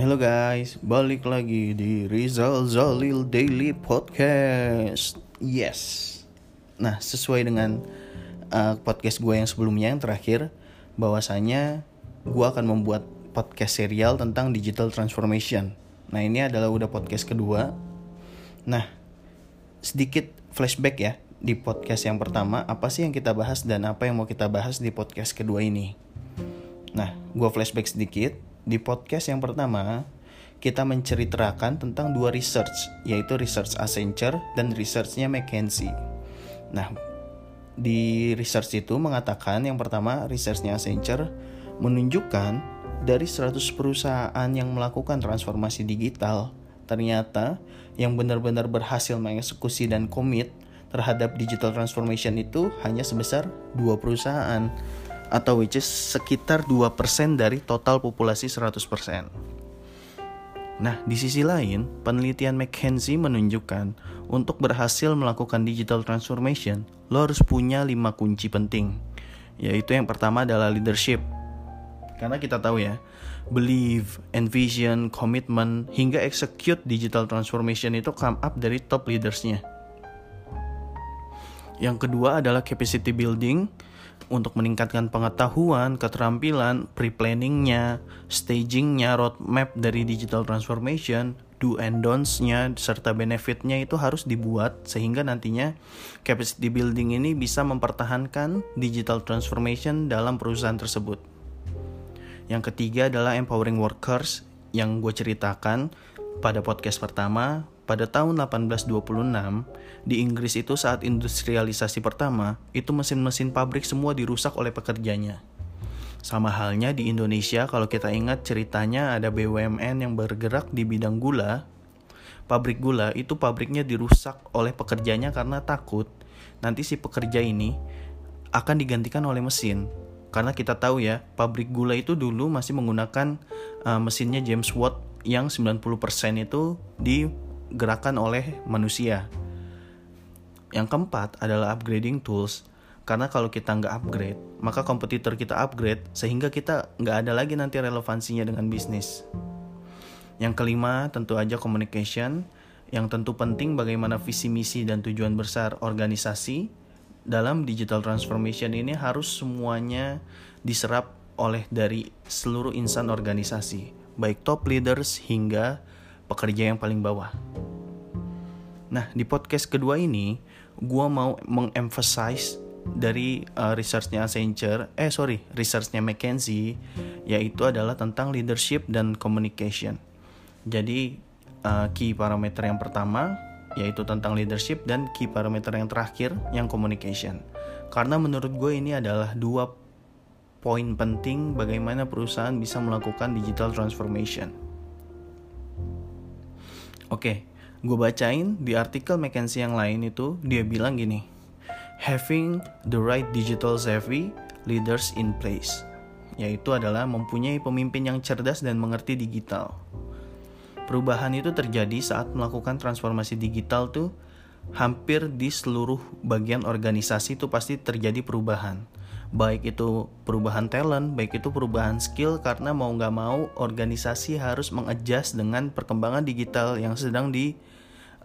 Halo guys, balik lagi di Rizal Zalil Daily Podcast. Yes. Nah, sesuai dengan uh, podcast gue yang sebelumnya yang terakhir, bahwasanya gue akan membuat podcast serial tentang digital transformation. Nah, ini adalah udah podcast kedua. Nah, sedikit flashback ya di podcast yang pertama, apa sih yang kita bahas dan apa yang mau kita bahas di podcast kedua ini. Nah, gue flashback sedikit di podcast yang pertama, kita menceritakan tentang dua research, yaitu research Accenture dan researchnya McKinsey. Nah, di research itu mengatakan yang pertama researchnya Accenture menunjukkan dari 100 perusahaan yang melakukan transformasi digital, ternyata yang benar-benar berhasil mengeksekusi dan komit terhadap digital transformation itu hanya sebesar dua perusahaan atau which is sekitar 2% dari total populasi 100%. Nah, di sisi lain, penelitian McKinsey menunjukkan untuk berhasil melakukan digital transformation, lo harus punya 5 kunci penting. Yaitu yang pertama adalah leadership. Karena kita tahu ya, believe, envision, commitment, hingga execute digital transformation itu come up dari top leadersnya. Yang kedua adalah capacity building, untuk meningkatkan pengetahuan, keterampilan, pre-planningnya, stagingnya, roadmap dari digital transformation, do and don'ts-nya, serta benefitnya itu harus dibuat sehingga nantinya capacity building ini bisa mempertahankan digital transformation dalam perusahaan tersebut. Yang ketiga adalah empowering workers yang gue ceritakan pada podcast pertama pada tahun 1826, di Inggris itu saat industrialisasi pertama, itu mesin-mesin pabrik semua dirusak oleh pekerjanya. Sama halnya di Indonesia kalau kita ingat ceritanya ada BUMN yang bergerak di bidang gula. Pabrik gula itu pabriknya dirusak oleh pekerjanya karena takut nanti si pekerja ini akan digantikan oleh mesin. Karena kita tahu ya, pabrik gula itu dulu masih menggunakan uh, mesinnya James Watt yang 90% itu di gerakan oleh manusia. Yang keempat adalah upgrading tools. Karena kalau kita nggak upgrade, maka kompetitor kita upgrade sehingga kita nggak ada lagi nanti relevansinya dengan bisnis. Yang kelima tentu aja communication, yang tentu penting bagaimana visi misi dan tujuan besar organisasi dalam digital transformation ini harus semuanya diserap oleh dari seluruh insan organisasi, baik top leaders hingga pekerja yang paling bawah. Nah, di podcast kedua ini, gue mau mengemphasize dari uh, researchnya Accenture, eh sorry, researchnya McKinsey, yaitu adalah tentang leadership dan communication. Jadi, uh, key parameter yang pertama yaitu tentang leadership dan key parameter yang terakhir yang communication. Karena menurut gue ini adalah dua poin penting bagaimana perusahaan bisa melakukan digital transformation. Oke, gue bacain di artikel McKinsey yang lain itu dia bilang gini, having the right digital savvy leaders in place, yaitu adalah mempunyai pemimpin yang cerdas dan mengerti digital. Perubahan itu terjadi saat melakukan transformasi digital tuh hampir di seluruh bagian organisasi itu pasti terjadi perubahan baik itu perubahan talent, baik itu perubahan skill karena mau nggak mau organisasi harus mengadjust dengan perkembangan digital yang sedang di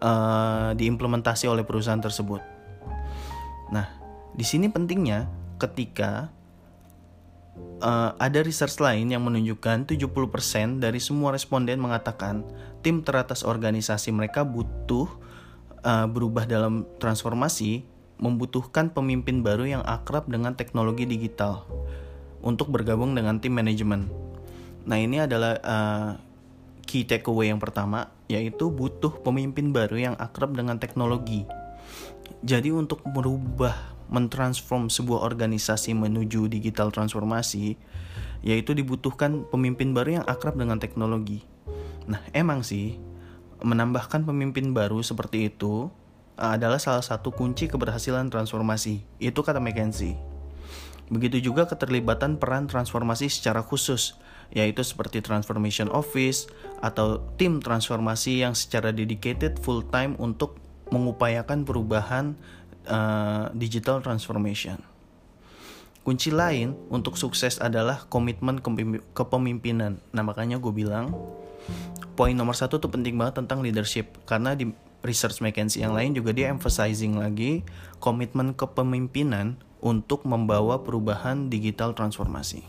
uh, diimplementasi oleh perusahaan tersebut. Nah, di sini pentingnya ketika uh, ada research lain yang menunjukkan 70% dari semua responden mengatakan tim teratas organisasi mereka butuh uh, berubah dalam transformasi membutuhkan pemimpin baru yang akrab dengan teknologi digital untuk bergabung dengan tim manajemen. Nah, ini adalah uh, key takeaway yang pertama, yaitu butuh pemimpin baru yang akrab dengan teknologi. Jadi untuk merubah, mentransform sebuah organisasi menuju digital transformasi, yaitu dibutuhkan pemimpin baru yang akrab dengan teknologi. Nah, emang sih menambahkan pemimpin baru seperti itu adalah salah satu kunci keberhasilan transformasi. Itu kata McKenzie. Begitu juga keterlibatan peran transformasi secara khusus, yaitu seperti transformation office atau tim transformasi yang secara dedicated full time untuk mengupayakan perubahan uh, digital transformation. Kunci lain untuk sukses adalah komitmen kepemimpinan. Nah makanya gue bilang poin nomor satu tuh penting banget tentang leadership karena di research McKinsey yang lain juga dia emphasizing lagi komitmen kepemimpinan untuk membawa perubahan digital transformasi.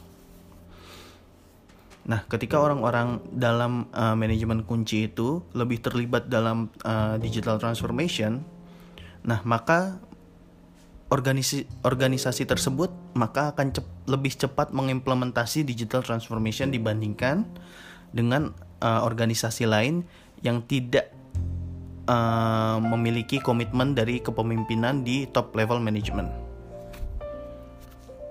Nah, ketika orang-orang dalam uh, manajemen kunci itu lebih terlibat dalam uh, digital transformation, nah maka organisasi organisasi tersebut maka akan cep, lebih cepat mengimplementasi digital transformation dibandingkan dengan uh, organisasi lain yang tidak uh, memiliki komitmen dari kepemimpinan di top level management.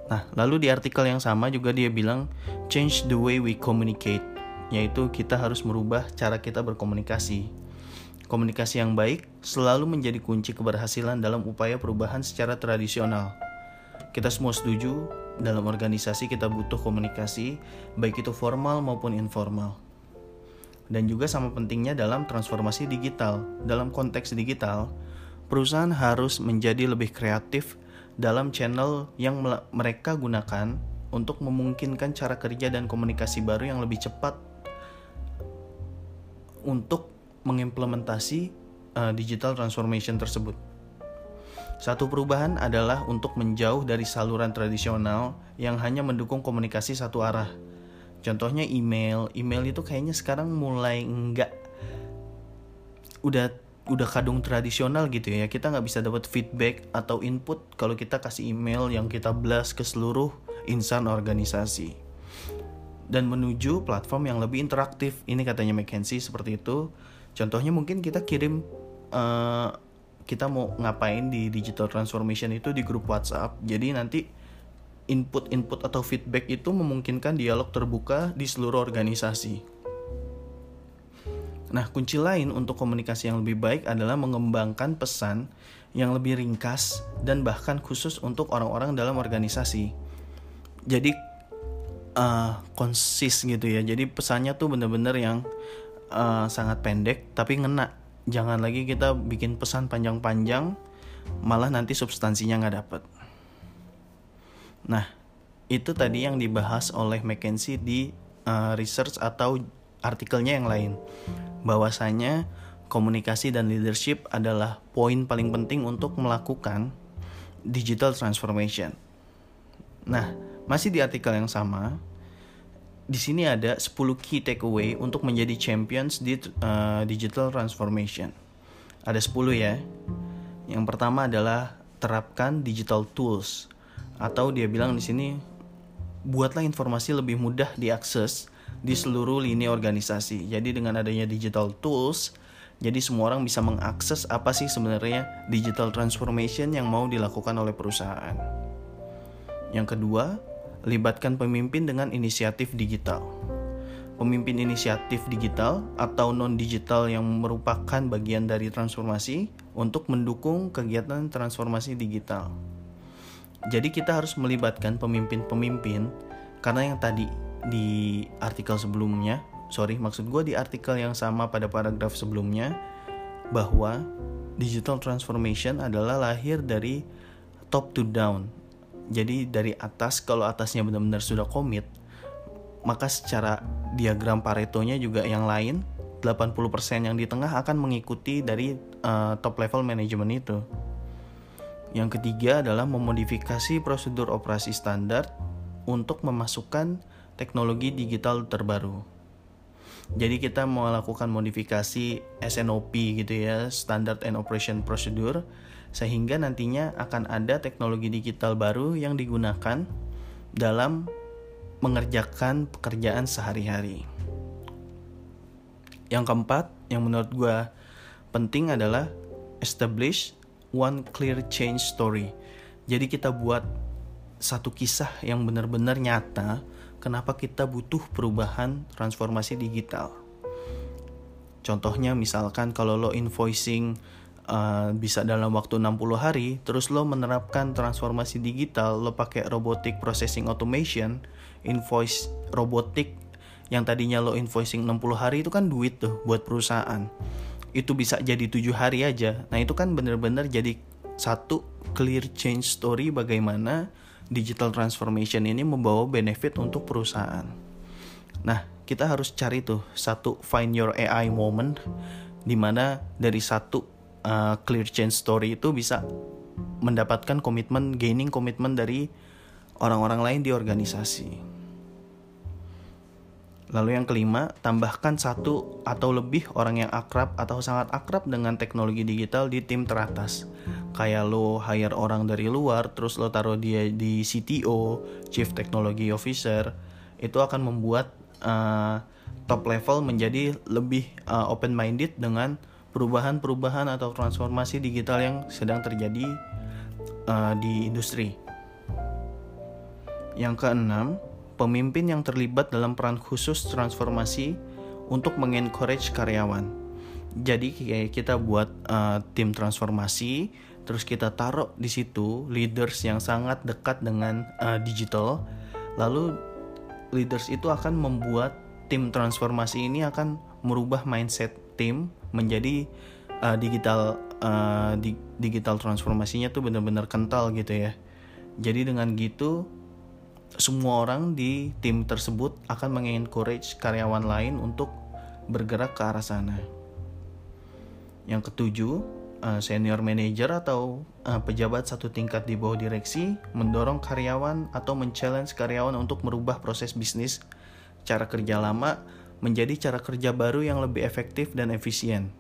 Nah, lalu di artikel yang sama juga dia bilang change the way we communicate, yaitu kita harus merubah cara kita berkomunikasi. Komunikasi yang baik selalu menjadi kunci keberhasilan dalam upaya perubahan secara tradisional. Kita semua setuju, dalam organisasi kita butuh komunikasi, baik itu formal maupun informal dan juga sama pentingnya dalam transformasi digital. Dalam konteks digital, perusahaan harus menjadi lebih kreatif dalam channel yang mereka gunakan untuk memungkinkan cara kerja dan komunikasi baru yang lebih cepat untuk mengimplementasi uh, digital transformation tersebut. Satu perubahan adalah untuk menjauh dari saluran tradisional yang hanya mendukung komunikasi satu arah Contohnya email, email itu kayaknya sekarang mulai enggak udah udah kadung tradisional gitu ya. Kita nggak bisa dapat feedback atau input kalau kita kasih email yang kita blast ke seluruh insan organisasi. Dan menuju platform yang lebih interaktif. Ini katanya McKinsey seperti itu. Contohnya mungkin kita kirim uh, kita mau ngapain di digital transformation itu di grup WhatsApp. Jadi nanti input-input atau feedback itu memungkinkan dialog terbuka di seluruh organisasi. Nah, kunci lain untuk komunikasi yang lebih baik adalah mengembangkan pesan yang lebih ringkas dan bahkan khusus untuk orang-orang dalam organisasi. Jadi uh, konsis gitu ya. Jadi pesannya tuh bener-bener yang uh, sangat pendek tapi ngena. Jangan lagi kita bikin pesan panjang-panjang malah nanti substansinya nggak dapet. Nah, itu tadi yang dibahas oleh McKinsey di uh, research atau artikelnya yang lain. Bahwasanya komunikasi dan leadership adalah poin paling penting untuk melakukan digital transformation. Nah, masih di artikel yang sama, di sini ada 10 key takeaway untuk menjadi champions di uh, digital transformation. Ada 10 ya. Yang pertama adalah terapkan digital tools atau dia bilang di sini buatlah informasi lebih mudah diakses di seluruh lini organisasi. Jadi dengan adanya digital tools, jadi semua orang bisa mengakses apa sih sebenarnya digital transformation yang mau dilakukan oleh perusahaan. Yang kedua, libatkan pemimpin dengan inisiatif digital. Pemimpin inisiatif digital atau non-digital yang merupakan bagian dari transformasi untuk mendukung kegiatan transformasi digital. Jadi kita harus melibatkan pemimpin-pemimpin karena yang tadi di artikel sebelumnya, sorry maksud gue di artikel yang sama pada paragraf sebelumnya bahwa digital transformation adalah lahir dari top to down. Jadi dari atas kalau atasnya benar-benar sudah komit, maka secara diagram Pareto-nya juga yang lain 80% yang di tengah akan mengikuti dari uh, top level manajemen itu. Yang ketiga adalah memodifikasi prosedur operasi standar untuk memasukkan teknologi digital terbaru. Jadi kita mau melakukan modifikasi SNOP gitu ya, Standard and Operation Procedure, sehingga nantinya akan ada teknologi digital baru yang digunakan dalam mengerjakan pekerjaan sehari-hari. Yang keempat, yang menurut gue penting adalah establish one clear change story. Jadi kita buat satu kisah yang benar-benar nyata kenapa kita butuh perubahan transformasi digital. Contohnya misalkan kalau lo invoicing uh, bisa dalam waktu 60 hari, terus lo menerapkan transformasi digital, lo pakai robotic processing automation, invoice robotik yang tadinya lo invoicing 60 hari itu kan duit tuh buat perusahaan itu bisa jadi tujuh hari aja nah itu kan bener-bener jadi satu clear change story bagaimana digital transformation ini membawa benefit untuk perusahaan Nah, kita harus cari tuh satu find your AI moment di mana dari satu uh, clear change story itu bisa mendapatkan komitmen gaining komitmen dari orang-orang lain di organisasi. Lalu yang kelima, tambahkan satu atau lebih orang yang akrab atau sangat akrab dengan teknologi digital di tim teratas. Kayak lo hire orang dari luar, terus lo taruh dia di CTO, Chief Technology Officer, itu akan membuat uh, top level menjadi lebih uh, open minded dengan perubahan-perubahan atau transformasi digital yang sedang terjadi uh, di industri. Yang keenam, pemimpin yang terlibat dalam peran khusus transformasi untuk mengencourage karyawan. Jadi kayak kita buat uh, tim transformasi, terus kita taruh di situ leaders yang sangat dekat dengan uh, digital. Lalu leaders itu akan membuat tim transformasi ini akan merubah mindset tim menjadi uh, digital uh, di, digital transformasinya tuh benar-benar kental gitu ya. Jadi dengan gitu semua orang di tim tersebut akan mengencourage karyawan lain untuk bergerak ke arah sana. Yang ketujuh, eh, senior manager atau eh, pejabat satu tingkat di bawah direksi mendorong karyawan atau men-challenge karyawan untuk merubah proses bisnis cara kerja lama menjadi cara kerja baru yang lebih efektif dan efisien.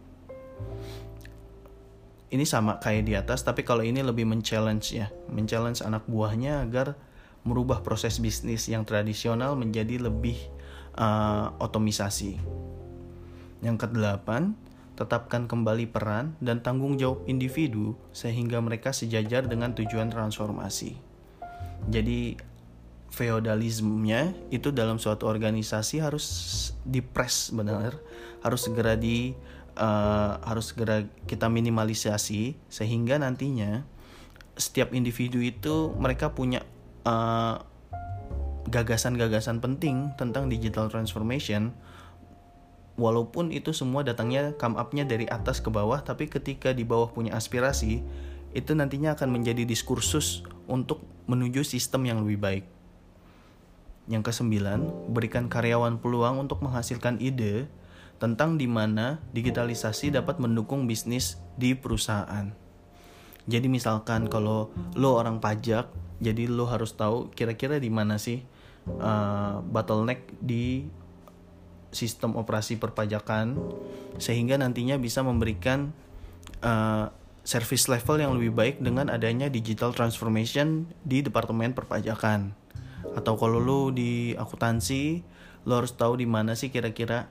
Ini sama kayak di atas, tapi kalau ini lebih men-challenge ya, men-challenge anak buahnya agar merubah proses bisnis yang tradisional menjadi lebih uh, otomisasi. Yang kedelapan, tetapkan kembali peran dan tanggung jawab individu sehingga mereka sejajar dengan tujuan transformasi. Jadi feodalismenya itu dalam suatu organisasi harus dipres benar, harus segera di uh, harus segera kita minimalisasi sehingga nantinya setiap individu itu mereka punya uh, gagasan-gagasan penting tentang digital transformation walaupun itu semua datangnya come up-nya dari atas ke bawah tapi ketika di bawah punya aspirasi itu nantinya akan menjadi diskursus untuk menuju sistem yang lebih baik. Yang kesembilan, berikan karyawan peluang untuk menghasilkan ide tentang di mana digitalisasi dapat mendukung bisnis di perusahaan. Jadi misalkan kalau lo orang pajak jadi lo harus tahu kira-kira di mana sih uh, bottleneck di sistem operasi perpajakan sehingga nantinya bisa memberikan uh, service level yang lebih baik dengan adanya digital transformation di departemen perpajakan. Atau kalau lo di akuntansi lo harus tahu di mana sih kira-kira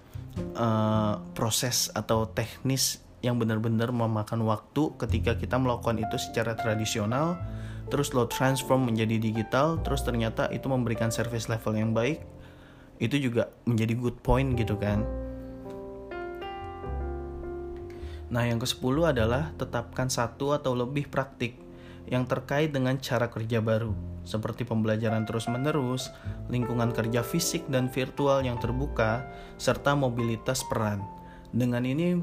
uh, proses atau teknis yang benar-benar memakan waktu ketika kita melakukan itu secara tradisional terus lo transform menjadi digital terus ternyata itu memberikan service level yang baik itu juga menjadi good point gitu kan Nah yang ke 10 adalah tetapkan satu atau lebih praktik yang terkait dengan cara kerja baru seperti pembelajaran terus-menerus, lingkungan kerja fisik dan virtual yang terbuka, serta mobilitas peran. Dengan ini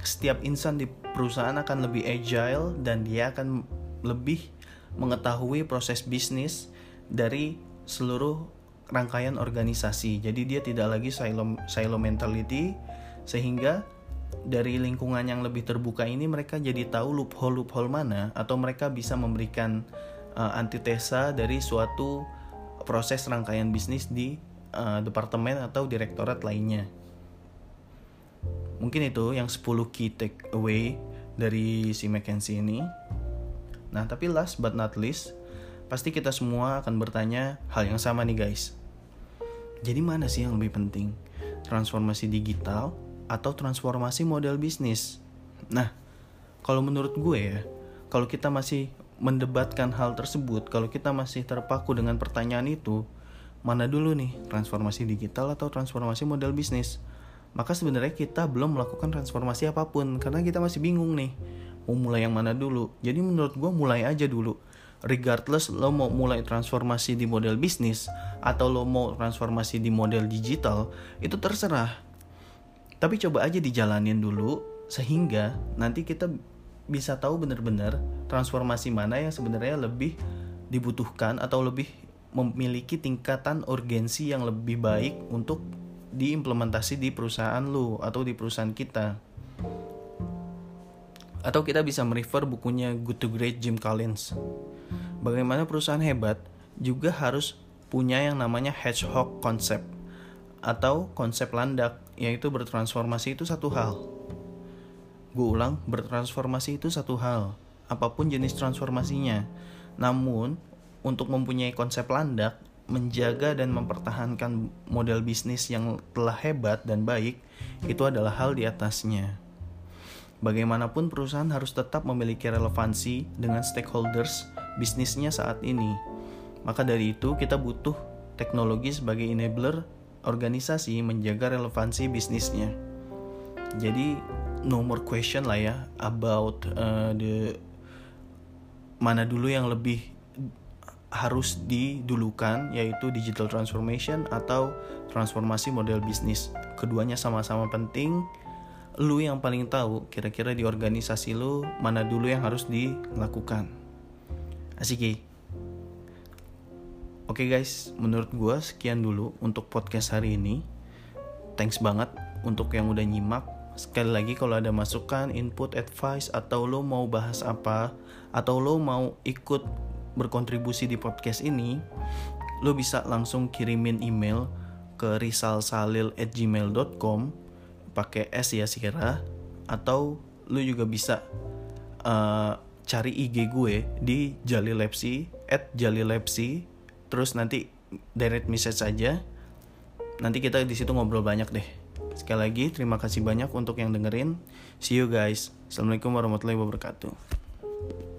setiap insan di perusahaan akan lebih agile dan dia akan lebih mengetahui proses bisnis dari seluruh rangkaian organisasi. Jadi dia tidak lagi silo, silo mentality sehingga dari lingkungan yang lebih terbuka ini mereka jadi tahu loophole loophole mana atau mereka bisa memberikan uh, antitesa dari suatu proses rangkaian bisnis di uh, departemen atau direktorat lainnya. Mungkin itu yang 10 key takeaway dari si McKinsey ini. Nah, tapi last but not least, pasti kita semua akan bertanya hal yang sama nih guys. Jadi mana sih yang lebih penting? Transformasi digital atau transformasi model bisnis? Nah, kalau menurut gue ya, kalau kita masih mendebatkan hal tersebut, kalau kita masih terpaku dengan pertanyaan itu, mana dulu nih transformasi digital atau transformasi model bisnis? Maka sebenarnya kita belum melakukan transformasi apa pun karena kita masih bingung nih mau mulai yang mana dulu? Jadi menurut gue mulai aja dulu. Regardless lo mau mulai transformasi di model bisnis atau lo mau transformasi di model digital itu terserah. Tapi coba aja dijalanin dulu sehingga nanti kita bisa tahu benar-benar transformasi mana yang sebenarnya lebih dibutuhkan atau lebih memiliki tingkatan urgensi yang lebih baik untuk diimplementasi di perusahaan lu atau di perusahaan kita. Atau kita bisa merefer bukunya Good to Great Jim Collins. Bagaimana perusahaan hebat juga harus punya yang namanya hedgehog concept atau konsep landak, yaitu bertransformasi itu satu hal. Gue ulang, bertransformasi itu satu hal, apa pun jenis transformasinya. Namun, untuk mempunyai konsep landak, menjaga dan mempertahankan model bisnis yang telah hebat dan baik itu adalah hal di atasnya. Bagaimanapun perusahaan harus tetap memiliki relevansi dengan stakeholders bisnisnya saat ini. Maka dari itu kita butuh teknologi sebagai enabler organisasi menjaga relevansi bisnisnya. Jadi no more question lah ya about uh, the mana dulu yang lebih harus didulukan yaitu digital transformation atau transformasi model bisnis. Keduanya sama-sama penting. Lu yang paling tahu kira-kira di organisasi lu mana dulu yang harus dilakukan. Asik? Oke guys, menurut gue sekian dulu untuk podcast hari ini. Thanks banget untuk yang udah nyimak. Sekali lagi kalau ada masukan, input, advice, atau lo mau bahas apa, atau lo mau ikut berkontribusi di podcast ini, lo bisa langsung kirimin email ke risalsalil@gmail.com pakai S ya Sierra. Atau lo juga bisa uh, cari IG gue di Jalilepsi at Jalilepsi. Terus nanti direct message saja nanti kita di situ ngobrol banyak deh. Sekali lagi terima kasih banyak untuk yang dengerin. See you guys. Assalamualaikum warahmatullahi wabarakatuh